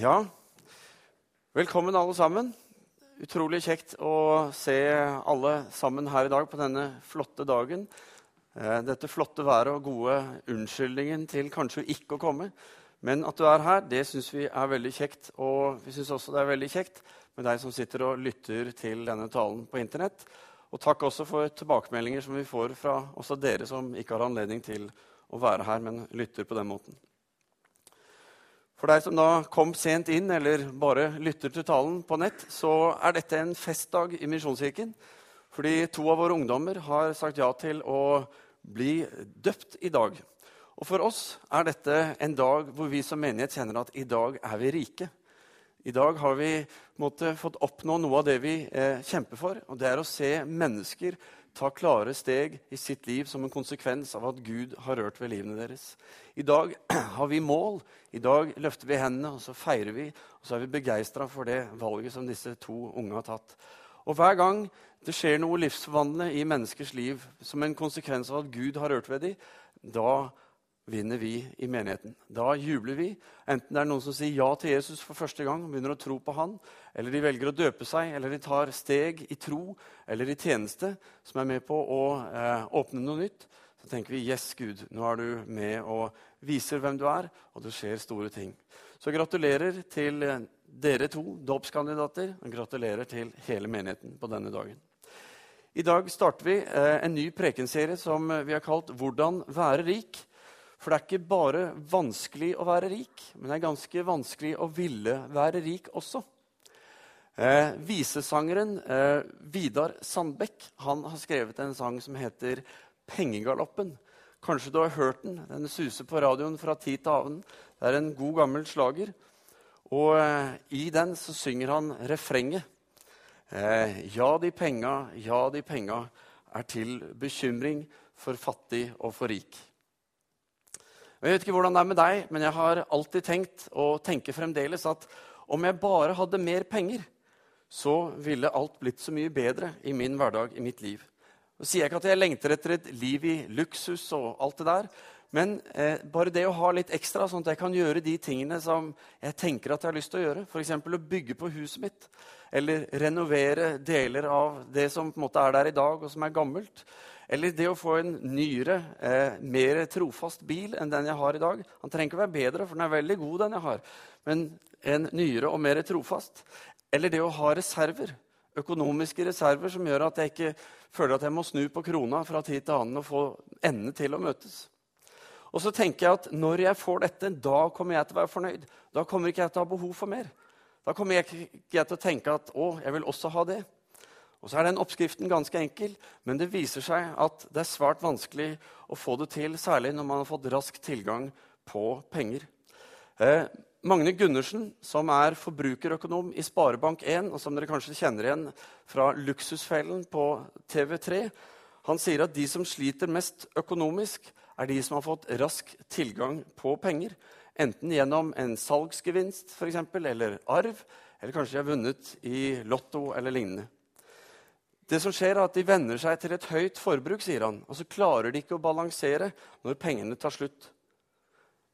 Ja, velkommen alle sammen. Utrolig kjekt å se alle sammen her i dag på denne flotte dagen. Eh, dette flotte været og gode unnskyldningen til kanskje ikke å komme. Men at du er her, det syns vi er veldig kjekt. Og vi syns også det er veldig kjekt med deg som sitter og lytter til denne talen på Internett. Og takk også for tilbakemeldinger som vi får fra også dere som ikke har anledning til å være her, men lytter på den måten. For deg som da kom sent inn eller bare lytter til talen på nett, så er dette en festdag i Misjonskirken. Fordi to av våre ungdommer har sagt ja til å bli døpt i dag. Og for oss er dette en dag hvor vi som menighet kjenner at i dag er vi rike. I dag har vi måtte, fått oppnå noe av det vi eh, kjemper for. Og det er å se mennesker ta klare steg i sitt liv som en konsekvens av at Gud har rørt ved livene deres. I dag har vi mål. I dag løfter vi hendene, og så feirer vi. Og så er vi begeistra for det valget som disse to unge har tatt. Og hver gang det skjer noe livsforvandlende i menneskers liv som en konsekvens av at Gud har rørt ved dem, da vinner vi i menigheten. Da jubler vi. Enten det er noen som sier ja til Jesus for første gang, og begynner å tro på han, eller de velger å døpe seg, eller de tar steg i tro eller i tjeneste som er med på å eh, åpne noe nytt, så tenker vi yes, Gud, nå er du med og viser hvem du er, og det skjer store ting. Så gratulerer til eh, dere to dåpskandidater, og gratulerer til hele menigheten på denne dagen. I dag starter vi eh, en ny prekenserie som vi har kalt 'Hvordan være rik'. For det er ikke bare vanskelig å være rik, men det er ganske vanskelig å ville være rik også. Eh, visesangeren eh, Vidar Sandbekk han har skrevet en sang som heter 'Pengegaloppen'. Kanskje du har hørt den? Den suser på radioen fra tid til annen. Det er en god, gammel slager. Og eh, i den så synger han refrenget. Eh, ja, de penga, ja, de penga er til bekymring for fattig og for rik. Jeg vet ikke hvordan det er med deg, men jeg har alltid tenkt og tenker fremdeles at om jeg bare hadde mer penger, så ville alt blitt så mye bedre i min hverdag, i mitt liv. Nå sier jeg ikke at jeg lengter etter et liv i luksus og alt det der, men eh, bare det å ha litt ekstra, sånn at jeg kan gjøre de tingene som jeg tenker at jeg har lyst til å gjøre, f.eks. å bygge på huset mitt, eller renovere deler av det som på en måte er der i dag, og som er gammelt, eller det å få en nyere, eh, mer trofast bil enn den jeg har i dag. Han trenger ikke være bedre, for den er veldig god, den jeg har. Men en nyere og mer trofast. Eller det å ha reserver. Økonomiske reserver som gjør at jeg ikke føler at jeg må snu på krona fra tid til annen og få endene til å møtes. Og så tenker jeg at når jeg får dette, da kommer jeg til å være fornøyd. Da kommer ikke jeg til å ha behov for mer. Da kommer jeg ikke til å tenke at å, jeg vil også ha det. Og så er den oppskriften ganske enkel, men det viser seg at det er svært vanskelig å få det til, særlig når man har fått rask tilgang på penger. Eh, Magne Gundersen, som er forbrukerøkonom i Sparebank1, og som dere kanskje kjenner igjen fra Luksusfellen på TV3, han sier at de som sliter mest økonomisk, er de som har fått rask tilgang på penger. Enten gjennom en salgsgevinst for eksempel, eller arv, eller kanskje de har vunnet i Lotto eller lignende. Det som skjer er at De venner seg til et høyt forbruk, sier han, og så klarer de ikke å balansere når pengene tar slutt.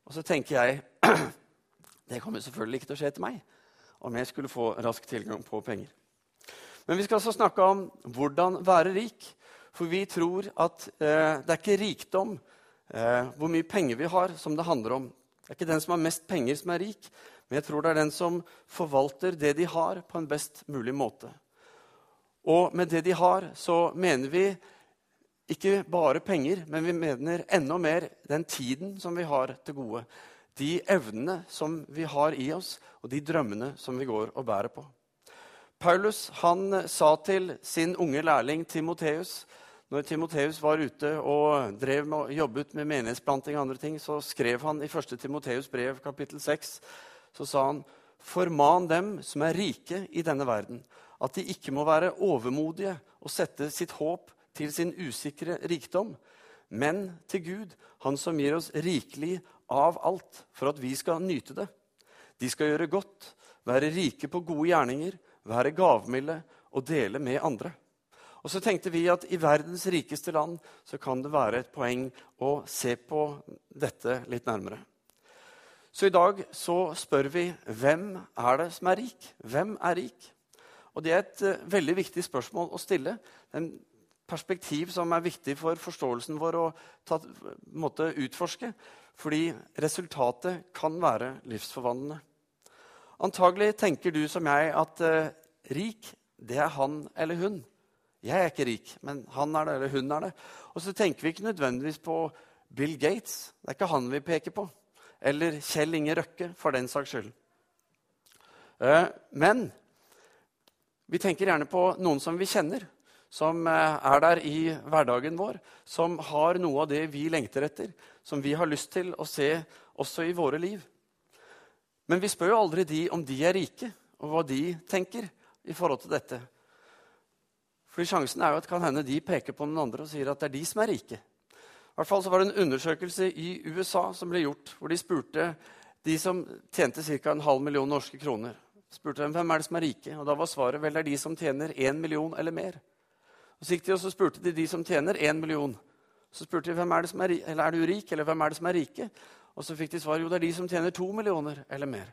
Og så tenker jeg det kommer selvfølgelig ikke til å skje til meg om jeg skulle få rask tilgang på penger. Men vi skal altså snakke om hvordan være rik. For vi tror at eh, det er ikke rikdom, eh, hvor mye penger vi har, som det handler om. Det er ikke den som har mest penger, som er rik, men jeg tror det er den som forvalter det de har, på en best mulig måte. Og med det de har, så mener vi ikke bare penger, men vi mener enda mer den tiden som vi har til gode. De evnene som vi har i oss, og de drømmene som vi går og bærer på. Paulus han sa til sin unge lærling Timoteus når Timoteus var ute og drev med, jobbet med menighetsplanting, og andre ting, så skrev han i 1. Timoteus brev kapittel 6 så sa han, Forman dem som er rike i denne verden, at de ikke må være overmodige og sette sitt håp til sin usikre rikdom, men til Gud, Han som gir oss rikelig av alt, for at vi skal nyte det. De skal gjøre godt, være rike på gode gjerninger, være gavmilde og dele med andre. Og så tenkte vi at i verdens rikeste land så kan det være et poeng å se på dette litt nærmere. Så i dag så spør vi hvem er det som er rik? Hvem er rik? Og Det er et uh, veldig viktig spørsmål å stille. En perspektiv som er viktig for forståelsen vår å ta, måtte utforske. Fordi resultatet kan være livsforvandlende. Antagelig tenker du som jeg at uh, rik, det er han eller hun. Jeg er ikke rik, men han er det, eller hun er det. Og så tenker vi ikke nødvendigvis på Bill Gates. Det er ikke han vi peker på eller Kjell Inge Røkke, for den saks skyld. Eh, men vi tenker gjerne på noen som vi kjenner, som eh, er der i hverdagen vår, som har noe av det vi lengter etter, som vi har lyst til å se også i våre liv. Men vi spør jo aldri de om de er rike, og hva de tenker i forhold til dette. Fordi Sjansen er jo at kan hende de peker på noen andre og sier at det er de som er rike hvert fall så var det en undersøkelse i USA som ble gjort, hvor de spurte de som tjente ca. en halv million norske kroner. spurte dem, hvem er det som er rike, og Da var svaret vel det er de som tjener én million eller mer. Og Så gikk de og så spurte de de som tjener én million. Så spurte de hvem er det som er, eller er du rik, eller hvem er det som er rike. Og så fikk de svar jo det er de som tjener to millioner eller mer.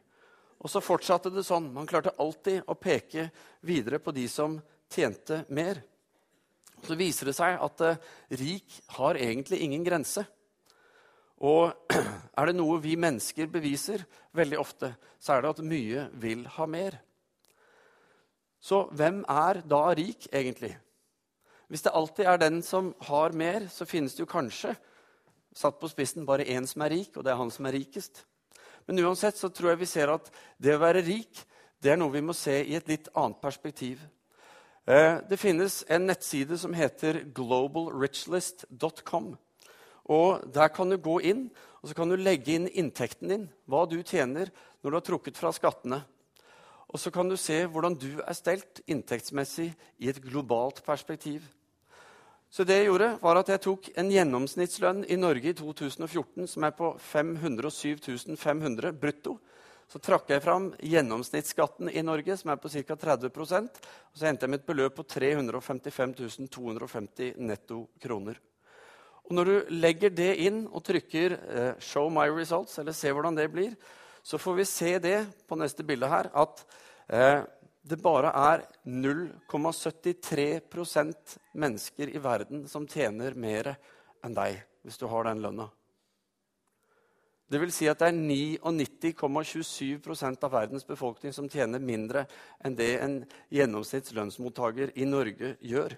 Og så fortsatte det sånn. Man klarte alltid å peke videre på de som tjente mer så viser det seg at eh, rik har egentlig ingen grense. Og er det noe vi mennesker beviser veldig ofte, så er det at mye vil ha mer. Så hvem er da rik, egentlig? Hvis det alltid er den som har mer, så finnes det jo kanskje satt på spissen bare én som er rik, og det er han som er rikest. Men uansett så tror jeg vi ser at det å være rik det er noe vi må se i et litt annet perspektiv. Eh, det finnes en nettside som heter globalrichlist.com. Og Der kan du gå inn og så kan du legge inn inntekten din, hva du tjener når du har trukket fra skattene. Og så kan du se hvordan du er stelt inntektsmessig i et globalt perspektiv. Så det jeg gjorde, var at jeg tok en gjennomsnittslønn i Norge i 2014 som er på 507 500 brutto. Så trakk jeg fram gjennomsnittsskatten i Norge, som er på ca. 30% og så endte jeg med et beløp på 355 250 netto kroner. Og når du legger det inn og trykker eh, 'Show my results', eller se hvordan det blir, så får vi se det på neste bilde her, at eh, det bare er 0,73% mennesker i verden som tjener mer enn deg, hvis du har den lønna. Det vil si at det er 99,27 av verdens befolkning som tjener mindre enn det en gjennomsnitts lønnsmottaker i Norge gjør.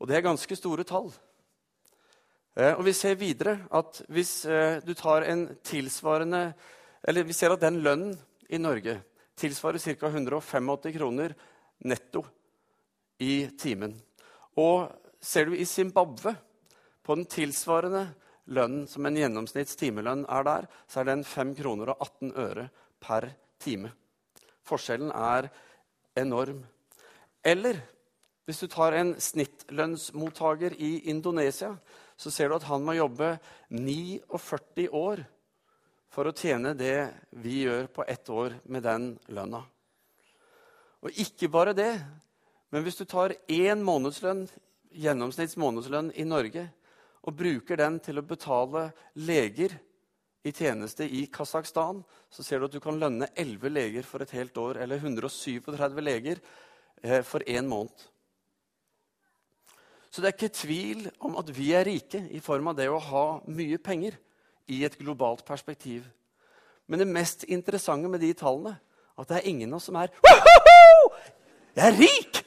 Og det er ganske store tall. Eh, og vi ser videre at hvis eh, du tar en tilsvarende Eller vi ser at den lønnen i Norge tilsvarer ca. 185 kroner netto i timen. Og ser du i Zimbabwe, på den tilsvarende lønnen som en gjennomsnitts timelønn er der, så er den 5 kroner og 18 øre per time. Forskjellen er enorm. Eller hvis du tar en snittlønnsmottaker i Indonesia, så ser du at han må jobbe 49 år for å tjene det vi gjør på ett år med den lønna. Og ikke bare det, men hvis du tar én månedslønn, gjennomsnitts månedslønn i Norge, og bruker den til å betale leger i tjeneste i Kasakhstan, så ser du at du kan lønne 11 leger for et helt år, eller 137 leger eh, for én måned. Så det er ikke tvil om at vi er rike i form av det å ha mye penger i et globalt perspektiv. Men det mest interessante med de tallene at det er ingen av oss som er Woho! Jeg er rik!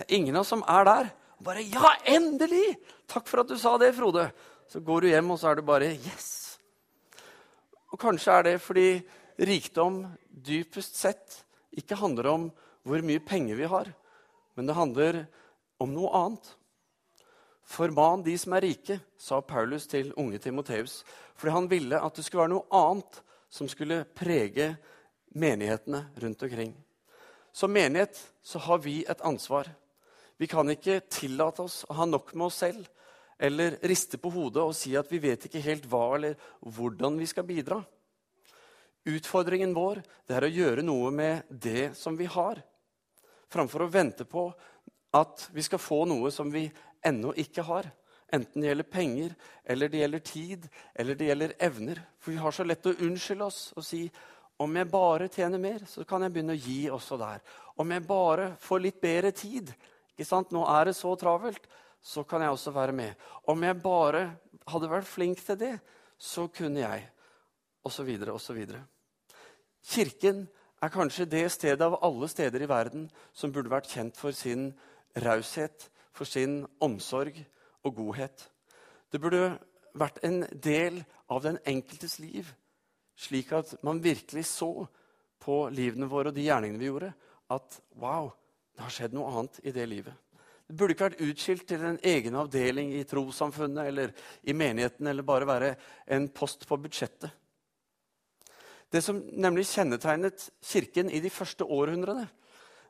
Det er ingen av oss som er der. Bare 'Ja, endelig! Takk for at du sa det, Frode.' Så går du hjem, og så er du bare 'Yes!' Og kanskje er det fordi rikdom dypest sett ikke handler om hvor mye penger vi har, men det handler om noe annet. Forman de som er rike, sa Paulus til unge Timoteus, fordi han ville at det skulle være noe annet som skulle prege menighetene rundt omkring. Som menighet så har vi et ansvar. Vi kan ikke tillate oss å ha nok med oss selv eller riste på hodet og si at vi vet ikke helt hva eller hvordan vi skal bidra. Utfordringen vår er å gjøre noe med det som vi har, framfor å vente på at vi skal få noe som vi ennå ikke har, Enten det gjelder penger, eller det gjelder tid, eller det gjelder evner. For vi har så lett å unnskylde oss og si om jeg bare tjener mer, så kan jeg begynne å gi også der. Om jeg bare får litt bedre tid, ikke sant? nå er det så travelt, så kan jeg også være med. Om jeg bare hadde vært flink til det, så kunne jeg. Og så videre og så videre. Kirken er kanskje det stedet av alle steder i verden som burde vært kjent for sin raushet, for sin omsorg og godhet. Det burde vært en del av den enkeltes liv, slik at man virkelig så på livene våre og de gjerningene vi gjorde, at wow, det har skjedd noe annet i det livet. Det burde ikke vært utskilt til en egen avdeling i trossamfunnet eller i menigheten, eller bare være en post på budsjettet. Det som nemlig kjennetegnet Kirken i de første århundrene,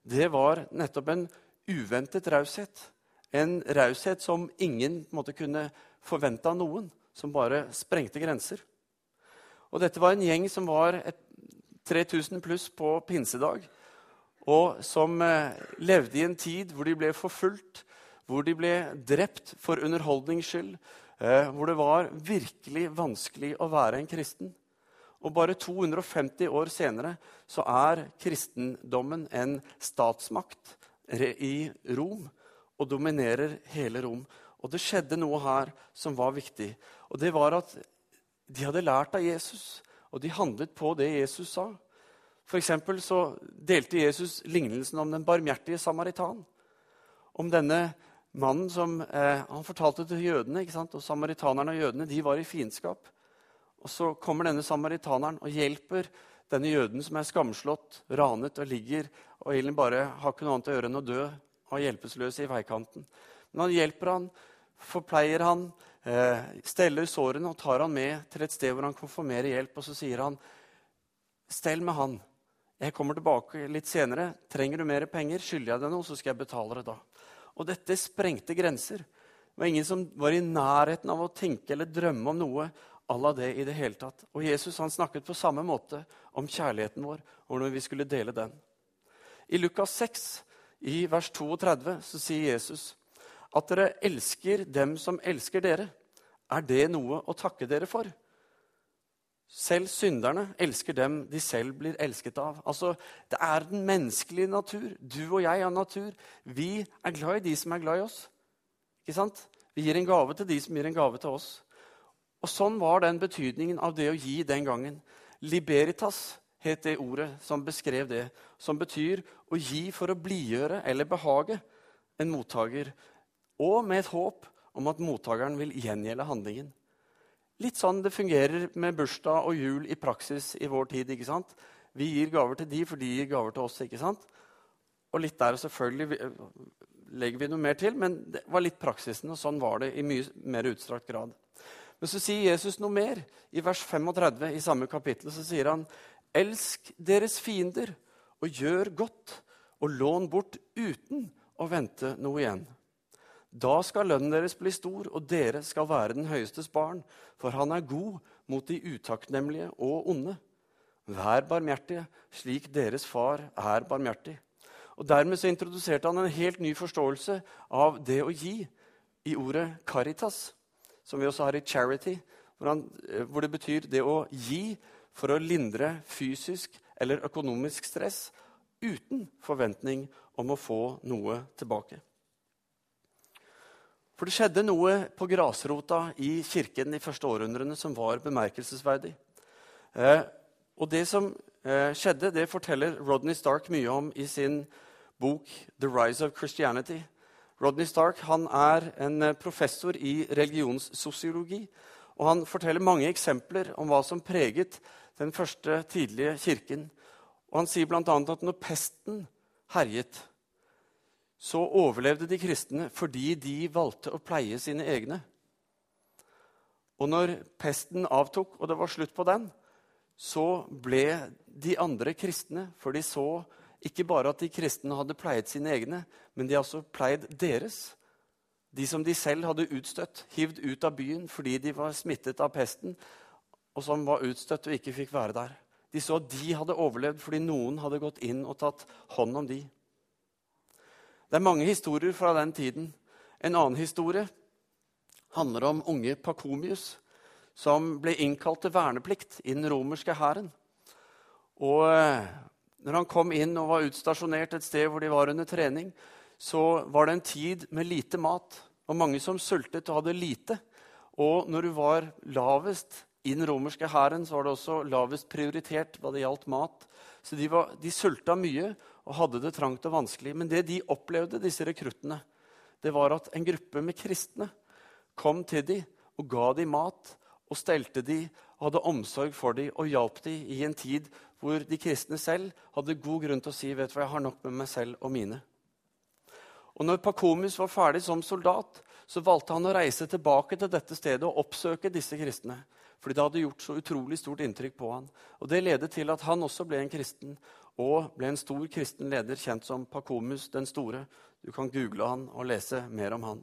det var nettopp en uventet raushet. En raushet som ingen måte, kunne forvente av noen, som bare sprengte grenser. Og dette var en gjeng som var et, 3000 pluss på pinsedag, og som eh, levde i en tid hvor de ble forfulgt, hvor de ble drept for underholdnings skyld, eh, hvor det var virkelig vanskelig å være en kristen. Og bare 250 år senere så er kristendommen en statsmakt i Rom og dominerer hele Rom. Og det skjedde noe her som var viktig. Og det var at de hadde lært av Jesus, og de handlet på det Jesus sa. For så delte Jesus lignelsen om den barmhjertige samaritan. Om denne mannen som eh, Han fortalte til jødene, og samaritanerne og jødene de var i fiendskap. Og så kommer denne samaritaneren og hjelper denne jøden som er skamslått, ranet og ligger og egentlig bare har ikke noe annet å gjøre enn å dø og hjelpeløs i veikanten. Men han hjelper han, forpleier han, eh, steller sårene og tar han med til et sted hvor han kan få mer hjelp. Og så sier han, 'Stell med han. Jeg kommer tilbake litt senere. Trenger du mer penger, skylder jeg deg noe, så skal jeg betale det da.' Og dette sprengte grenser. Det var ingen som var i nærheten av å tenke eller drømme om noe à det i det hele tatt. Og Jesus han snakket på samme måte om kjærligheten vår og når vi skulle dele den. I Lukas 6, i vers 32, så sier Jesus at dere elsker dem som elsker dere. Er det noe å takke dere for? Selv synderne elsker dem de selv blir elsket av. Altså, Det er den menneskelige natur. Du og jeg har natur. Vi er glad i de som er glad i oss. Ikke sant? Vi gir en gave til de som gir en gave til oss. Og Sånn var den betydningen av det å gi den gangen. Liberitas het det ordet som beskrev det, som betyr å gi for å blidgjøre eller behage en mottaker, og med et håp om at mottakeren vil gjengjelde handlingen. Litt sånn det fungerer med bursdag og jul i praksis i vår tid. ikke sant? Vi gir gaver til de, for de gir gaver til oss. ikke sant? Og litt der selvfølgelig legger vi noe mer til, men det var litt praksisen, og sånn var det i mye mer utstrakt grad. Men så sier Jesus noe mer. I vers 35 i samme kapittel så sier han Elsk deres fiender og gjør godt, og lån bort uten å vente noe igjen. Da skal lønnen deres bli stor, og dere skal være den høyestes barn, for han er god mot de utakknemlige og onde. Vær barmhjertige, slik deres far er barmhjertig. Og Dermed så introduserte han en helt ny forståelse av det å gi i ordet caritas som vi også har i Charity, hvor, han, eh, hvor det betyr det å gi for å lindre fysisk eller økonomisk stress uten forventning om å få noe tilbake. For det skjedde noe på grasrota i kirken de første århundrene som var bemerkelsesverdig. Eh, og det som eh, skjedde, det forteller Rodney Stark mye om i sin bok 'The Rise of Christianity'. Rodney Stark han er en eh, professor i religionssosiologi. og Han forteller mange eksempler om hva som preget den første tidlige kirken. Og Han sier bl.a. at når pesten herjet, så overlevde de kristne fordi de valgte å pleie sine egne. Og når pesten avtok, og det var slutt på den, så ble de andre kristne, for de så ikke bare at de kristne hadde pleiet sine egne, men de har også pleid deres. De som de selv hadde utstøtt, hivd ut av byen fordi de var smittet av pesten, og som var utstøtt og ikke fikk være der. De så at de hadde overlevd fordi noen hadde gått inn og tatt hånd om de. Det er mange historier fra den tiden. En annen historie handler om unge Pakomius, som ble innkalt til verneplikt i den romerske hæren. Og eh, når han kom inn og var utstasjonert et sted hvor de var under trening, så var det en tid med lite mat, og mange som sultet og hadde lite. Og når du var lavest i den romerske hæren, så var det også lavest prioritert hva det gjaldt mat. Så de, var, de sulta mye og hadde det trangt og vanskelig. Men det de opplevde, disse rekruttene, det var at en gruppe med kristne kom til dem og ga dem mat og stelte dem og hadde omsorg for dem og hjalp dem i en tid hvor de kristne selv hadde god grunn til å si vet du hva, jeg har nok med meg selv og mine. Og når Pakomus var ferdig som soldat, så valgte han å reise tilbake til dette stedet og oppsøke disse kristne. Fordi det hadde gjort så utrolig stort inntrykk på han. Og Det ledet til at han også ble en kristen, og ble en stor kristen leder kjent som Pakomus den store. Du kan google han og lese mer om han.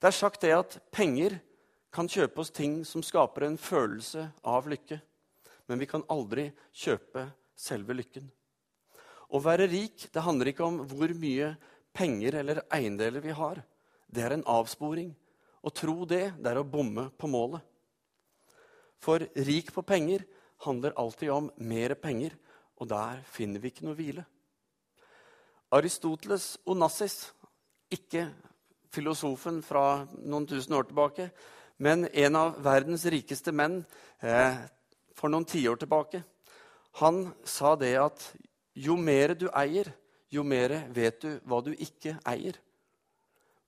Det er sagt det at penger kan kjøpe oss ting som skaper en følelse av lykke. Men vi kan aldri kjøpe selve lykken. Å være rik det handler ikke om hvor mye penger eller eiendeler vi har. Det er en avsporing. Å tro det, det er å bomme på målet. For rik på penger handler alltid om mer penger, og der finner vi ikke noe hvile. Aristoteles Onassis, ikke filosofen fra noen tusen år tilbake, men en av verdens rikeste menn eh, for noen tiår tilbake. Han sa det at jo mer du eier, jo mer vet du hva du ikke eier.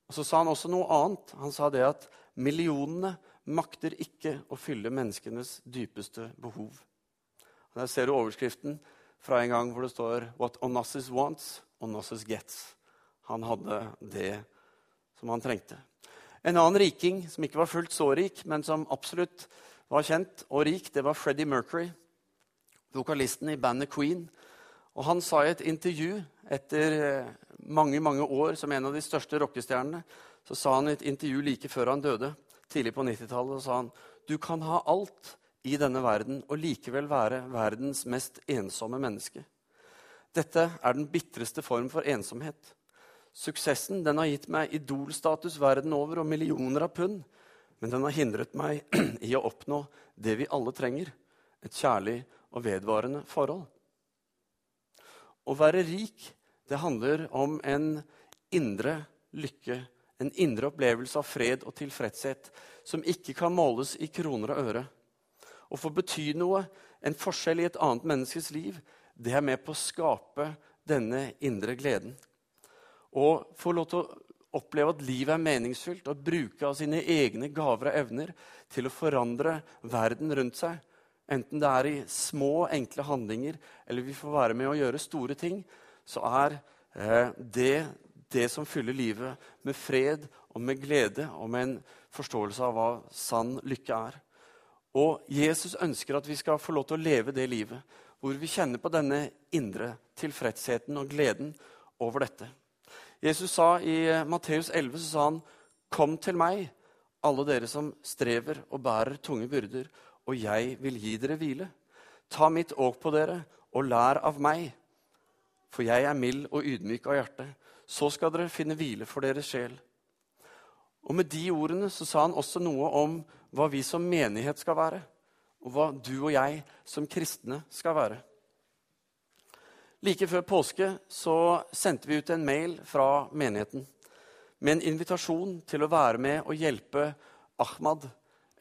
Og Så sa han også noe annet. Han sa det at millionene makter ikke å fylle menneskenes dypeste behov. Der ser du overskriften fra en gang hvor det står 'What Onassis wants, Onassis gets'. Han hadde det som han trengte. En annen riking som ikke var fullt så rik, men som absolutt var kjent og rik, det var Freddie Mercury, vokalisten i bandet Queen. Og han sa i et intervju etter eh, mange mange år som en av de største rockestjernene, så sa han i et intervju like før han døde, tidlig på 90-tallet, sa han du kan ha alt i denne verden og likevel være verdens mest ensomme menneske. Dette er den bitreste form for ensomhet. Suksessen den har gitt meg idolstatus verden over og millioner av pund. Men den har hindret meg i å oppnå det vi alle trenger et kjærlig og vedvarende forhold. Å være rik det handler om en indre lykke, en indre opplevelse av fred og tilfredshet som ikke kan måles i kroner og øre. Å få bety noe, en forskjell i et annet menneskes liv, det er med på å skape denne indre gleden Å få lov til å oppleve at livet er meningsfylt, og bruke av sine egne gaver og evner til å forandre verden rundt seg. Enten det er i små, enkle handlinger, eller vi får være med å gjøre store ting, så er eh, det det som fyller livet med fred og med glede og med en forståelse av hva sann lykke er. Og Jesus ønsker at vi skal få lov til å leve det livet hvor vi kjenner på denne indre tilfredsheten og gleden over dette. Jesus sa i eh, Matteus 11 så sa han, 'Kom til meg, alle dere som strever og bærer tunge byrder, og jeg vil gi dere hvile.' 'Ta mitt åk på dere og lær av meg, for jeg er mild og ydmyk av hjerte.' 'Så skal dere finne hvile for deres sjel.' Og Med de ordene så sa han også noe om hva vi som menighet skal være, og hva du og jeg som kristne skal være. Like før påske så sendte vi ut en mail fra menigheten med en invitasjon til å være med og hjelpe Ahmad,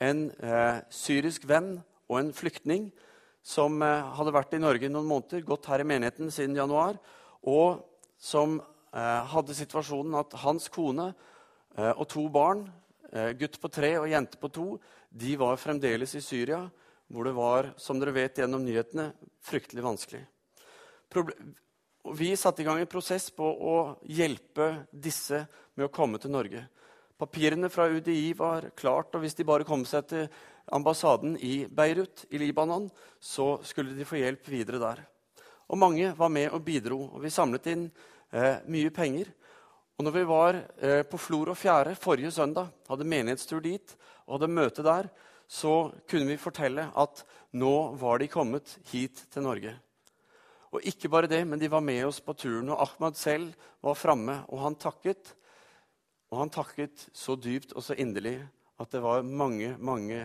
en eh, syrisk venn og en flyktning som eh, hadde vært i Norge noen måneder, gått her i menigheten siden januar, og som eh, hadde situasjonen at hans kone eh, og to barn, gutt på tre og jente på to, de var fremdeles i Syria, hvor det var, som dere vet gjennom nyhetene, fryktelig vanskelig. Vi satte i gang en prosess på å hjelpe disse med å komme til Norge. Papirene fra UDI var klart, og hvis de bare kom seg til ambassaden i Beirut i Libanon, så skulle de få hjelp videre der. Og mange var med og bidro, og vi samlet inn eh, mye penger. Og når vi var eh, på Flor og Fjære forrige søndag, hadde menighetstur dit og hadde møte der, så kunne vi fortelle at nå var de kommet hit til Norge. Og ikke bare det, men de var med oss på turen. Og Ahmad selv var framme, og han takket. Og han takket så dypt og så inderlig at det var mange, mange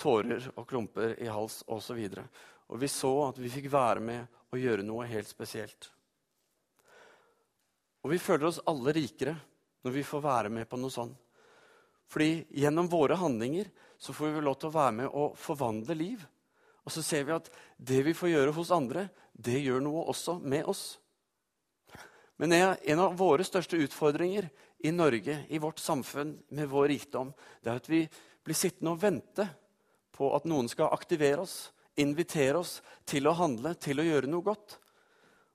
tårer og klumper i hals osv. Og, så og vi så at vi fikk være med og gjøre noe helt spesielt. Og vi føler oss alle rikere når vi får være med på noe sånt. Fordi gjennom våre handlinger så får vi lov til å være med og forvandle liv. Og så ser vi at det vi får gjøre hos andre, det gjør noe også med oss. Men en av våre største utfordringer i Norge, i vårt samfunn, med vår rikdom, det er at vi blir sittende og vente på at noen skal aktivere oss, invitere oss til å handle, til å gjøre noe godt.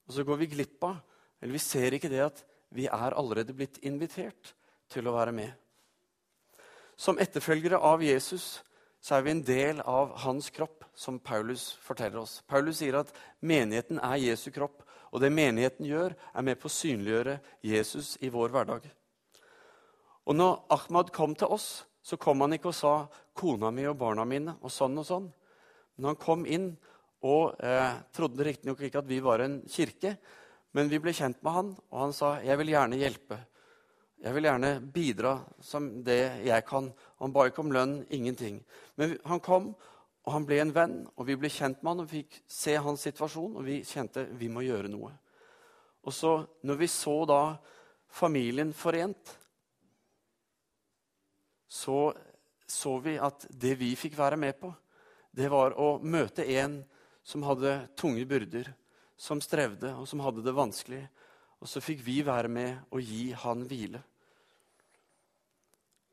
Og så går vi glipp av, eller vi ser ikke det at vi er allerede blitt invitert til å være med. Som etterfølgere av Jesus så er vi en del av hans kropp, som Paulus forteller oss. Paulus sier at menigheten er Jesu kropp, og det menigheten gjør, er med på å synliggjøre Jesus i vår hverdag. Og når Ahmad kom til oss, så kom han ikke og sa 'kona mi og barna mine' og sånn og sånn. Men han kom inn og eh, trodde riktignok ikke at vi var en kirke, men vi ble kjent med han, og han sa 'jeg vil gjerne hjelpe'. Jeg vil gjerne bidra som det jeg kan. Han ba ikke om lønn, ingenting. Men han kom, og han ble en venn, og vi ble kjent med han, og fikk se hans situasjon, og vi kjente vi må gjøre noe. Og så, når vi så da familien forent, så så vi at det vi fikk være med på, det var å møte en som hadde tunge byrder, som strevde, og som hadde det vanskelig. Og så fikk vi være med og gi han hvile.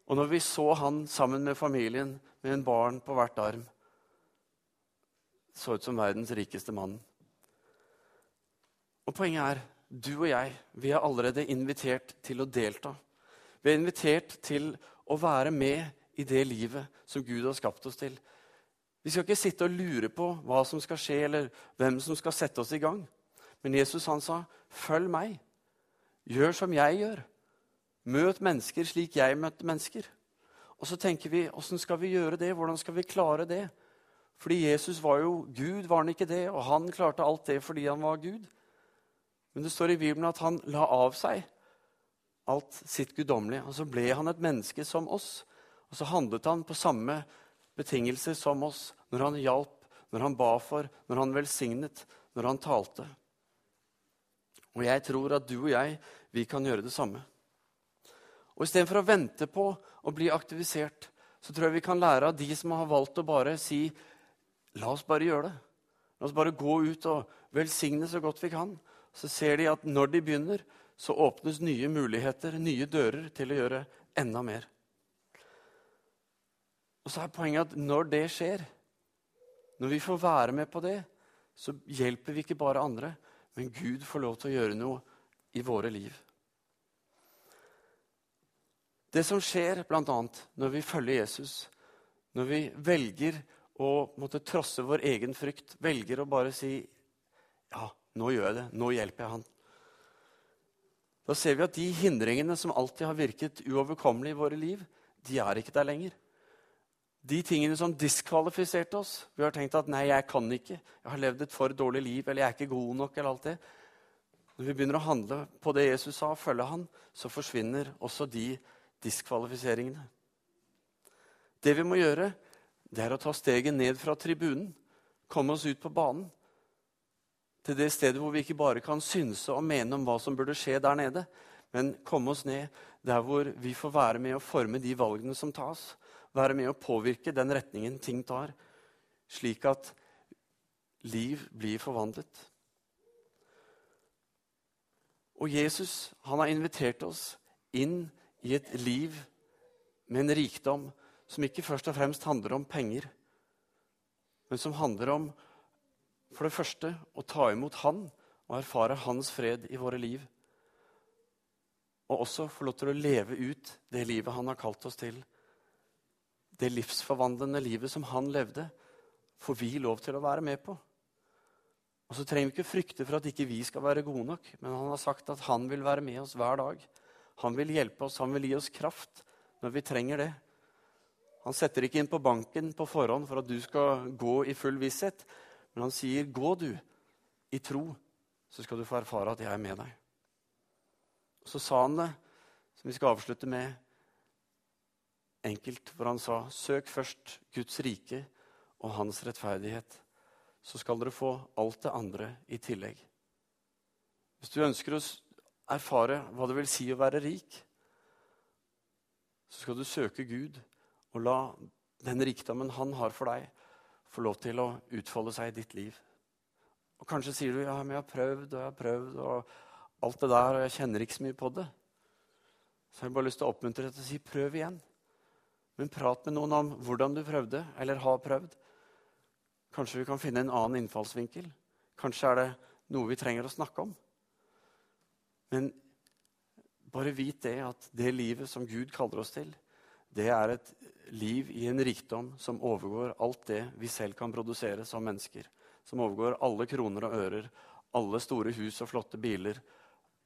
Og når vi så han sammen med familien, med en barn på hvert arm, så ut som verdens rikeste mann. Og poenget er, du og jeg, vi er allerede invitert til å delta. Vi er invitert til å være med i det livet som Gud har skapt oss til. Vi skal ikke sitte og lure på hva som skal skje, eller hvem som skal sette oss i gang. Men Jesus han sa, 'Følg meg. Gjør som jeg gjør. Møt mennesker slik jeg møtte mennesker.' Og så tenker vi, 'Åssen skal vi gjøre det? Hvordan skal vi klare det?' Fordi Jesus var jo Gud, var han ikke det? Og han klarte alt det fordi han var Gud. Men det står i Bibelen at han la av seg alt sitt guddommelige. Og så ble han et menneske som oss. Og så handlet han på samme betingelser som oss når han hjalp, når han ba for, når han velsignet, når han talte. Og jeg tror at du og jeg, vi kan gjøre det samme. Og Istedenfor å vente på å bli aktivisert, så tror jeg vi kan lære av de som har valgt å bare si La oss bare gjøre det. La oss bare gå ut og velsigne så godt vi kan. Så ser de at når de begynner, så åpnes nye muligheter, nye dører til å gjøre enda mer. Og så er poenget at når det skjer, når vi får være med på det, så hjelper vi ikke bare andre, men Gud får lov til å gjøre noe i våre liv. Det som skjer bl.a. når vi følger Jesus, når vi velger å måtte trosse vår egen frykt, velger å bare si ja, nå gjør jeg det, nå hjelper jeg han. Da ser vi at de hindringene som alltid har virket uoverkommelige i våre liv, de er ikke der lenger de tingene som diskvalifiserte oss. Vi har tenkt at 'nei, jeg kan ikke', 'jeg har levd et for dårlig liv', eller 'jeg er ikke god nok', eller alt det. Når vi begynner å handle på det Jesus sa, og følge han, så forsvinner også de diskvalifiseringene. Det vi må gjøre, det er å ta steget ned fra tribunen, komme oss ut på banen. Til det stedet hvor vi ikke bare kan synse og mene om hva som burde skje der nede, men komme oss ned der hvor vi får være med å forme de valgene som tas være med å påvirke den retningen ting tar, slik at liv blir forvandlet. Og Jesus han har invitert oss inn i et liv med en rikdom som ikke først og fremst handler om penger, men som handler om for det første å ta imot Han og erfare Hans fred i våre liv. Og også få lov til å leve ut det livet Han har kalt oss til det livsforvandlende livet som han levde, får vi lov til å være med på. Og så trenger vi ikke frykte for at ikke vi skal være gode nok, men han har sagt at han vil være med oss hver dag. Han vil hjelpe oss, han vil gi oss kraft når vi trenger det. Han setter ikke inn på banken på forhånd for at du skal gå i full visshet, men han sier, 'Gå, du, i tro, så skal du få erfare at jeg er med deg'. Og Så sa han det, som vi skal avslutte med enkelt, hvor han sa Søk først Guds rike og hans rettferdighet, så skal dere få alt det andre i tillegg. Hvis du ønsker å erfare hva det vil si å være rik, så skal du søke Gud og la den rikdommen han har for deg, få lov til å utfolde seg i ditt liv. Og Kanskje sier du ja, men jeg har prøvd og jeg har prøvd, og alt det der, og jeg kjenner ikke så mye på det. Så jeg har bare lyst til å oppmuntre deg til å si prøv igjen. Men prat med noen om hvordan du prøvde, eller har prøvd. Kanskje vi kan finne en annen innfallsvinkel. Kanskje er det noe vi trenger å snakke om. Men bare vit det at det livet som Gud kaller oss til, det er et liv i en rikdom som overgår alt det vi selv kan produsere som mennesker. Som overgår alle kroner og ører, alle store hus og flotte biler.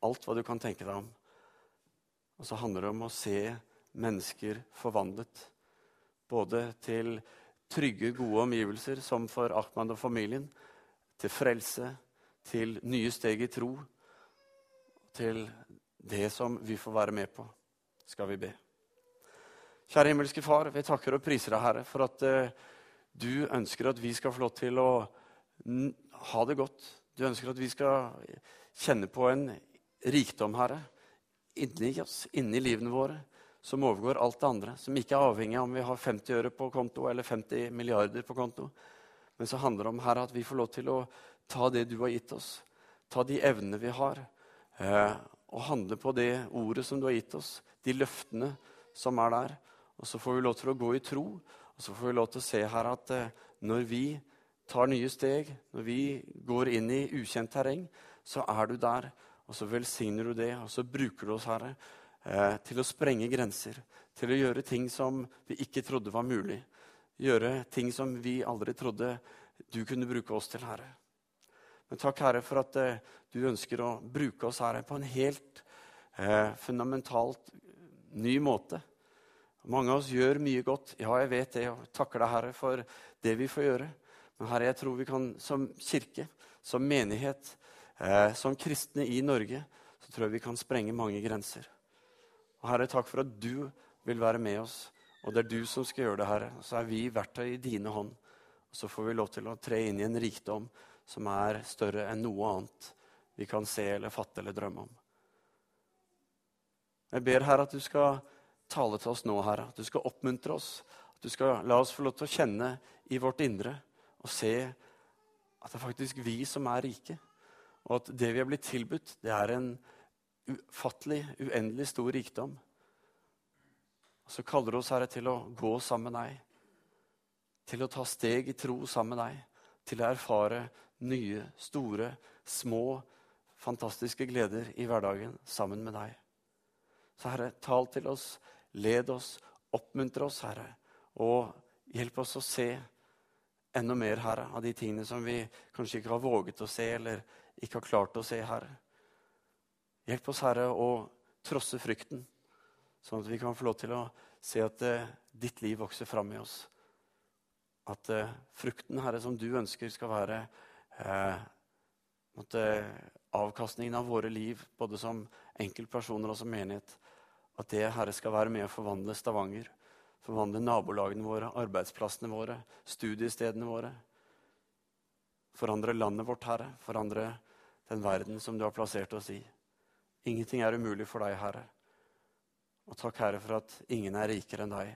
Alt hva du kan tenke deg om. Og så handler det om å se mennesker forvandlet. Både til trygge, gode omgivelser, som for Ahmad og familien. Til frelse, til nye steg i tro. Til det som vi får være med på, skal vi be. Kjære himmelske Far, vi takker og priser deg, Herre, for at uh, du ønsker at vi skal få lov til å ha det godt. Du ønsker at vi skal kjenne på en rikdom, Herre, inni oss, inni livene våre som overgår alt det andre. Som ikke er avhengig av om vi har 50 øre på konto eller 50 milliarder på konto. Men så handler det om Herre, at vi får lov til å ta det du har gitt oss. Ta de evnene vi har, eh, og handle på det ordet som du har gitt oss. De løftene som er der. Og så får vi lov til å gå i tro. Og så får vi lov til å se her at eh, når vi tar nye steg, når vi går inn i ukjent terreng, så er du der. Og så velsigner du det, og så bruker du oss, Herre, til å sprenge grenser, til å gjøre ting som vi ikke trodde var mulig. Gjøre ting som vi aldri trodde du kunne bruke oss til, Herre. Men takk, Herre, for at eh, du ønsker å bruke oss, Herre, på en helt eh, fundamentalt ny måte. Mange av oss gjør mye godt. Ja, jeg vet det, og takker deg, Herre, for det vi får gjøre. Men Herre, jeg tror vi kan som kirke, som menighet, eh, som kristne i Norge, så tror jeg vi kan sprenge mange grenser. Og Herre, takk for at du vil være med oss. Og det er du som skal gjøre det, Herre. Så er vi verktøy i dine hånd. Og så får vi lov til å tre inn i en rikdom som er større enn noe annet vi kan se eller fatte eller drømme om. Jeg ber, Herre, at du skal tale til oss nå, Herre. At du skal oppmuntre oss. At du skal la oss få lov til å kjenne i vårt indre og se at det er faktisk vi som er rike. Og at det vi har blitt tilbudt, det er en ufattelig, uendelig stor rikdom. Og så kaller du oss, Herre, til å gå sammen med deg. Til å ta steg i tro sammen med deg. Til å erfare nye, store, små, fantastiske gleder i hverdagen sammen med deg. Så Herre, tal til oss, led oss, oppmuntre oss, Herre, og hjelp oss å se enda mer, Herre, av de tingene som vi kanskje ikke har våget å se, eller ikke har klart å se, Herre. Hjelp oss, Herre, å trosse frykten, sånn at vi kan få lov til å se at uh, ditt liv vokser fram i oss. At uh, frukten, Herre, som du ønsker skal være uh, måtte, avkastningen av våre liv, både som enkeltpersoner og som menighet, at det, Herre, skal være med å forvandle Stavanger. Forvandle nabolagene våre, arbeidsplassene våre, studiestedene våre. Forandre landet vårt, Herre. Forandre den verden som du har plassert oss i. Ingenting er umulig for deg, Herre. Og takk, Herre, for at ingen er rikere enn deg.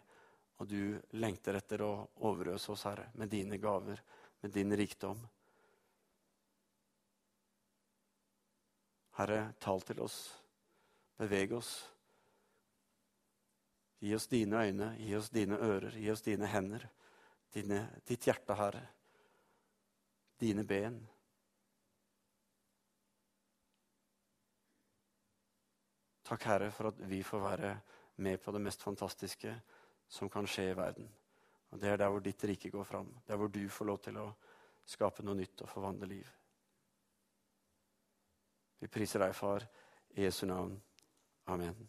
Og du lengter etter å overøse oss, Herre, med dine gaver, med din rikdom. Herre, tal til oss. Beveg oss. Gi oss dine øyne, gi oss dine ører, gi oss dine hender. Dine, ditt hjerte, Herre. Dine ben. Takk, Herre, for at vi får være med på det mest fantastiske som kan skje i verden. Og Det er der hvor ditt rike går fram. Det er hvor du får lov til å skape noe nytt og forvandle liv. Vi priser deg, Far, i Jesu navn. Amen.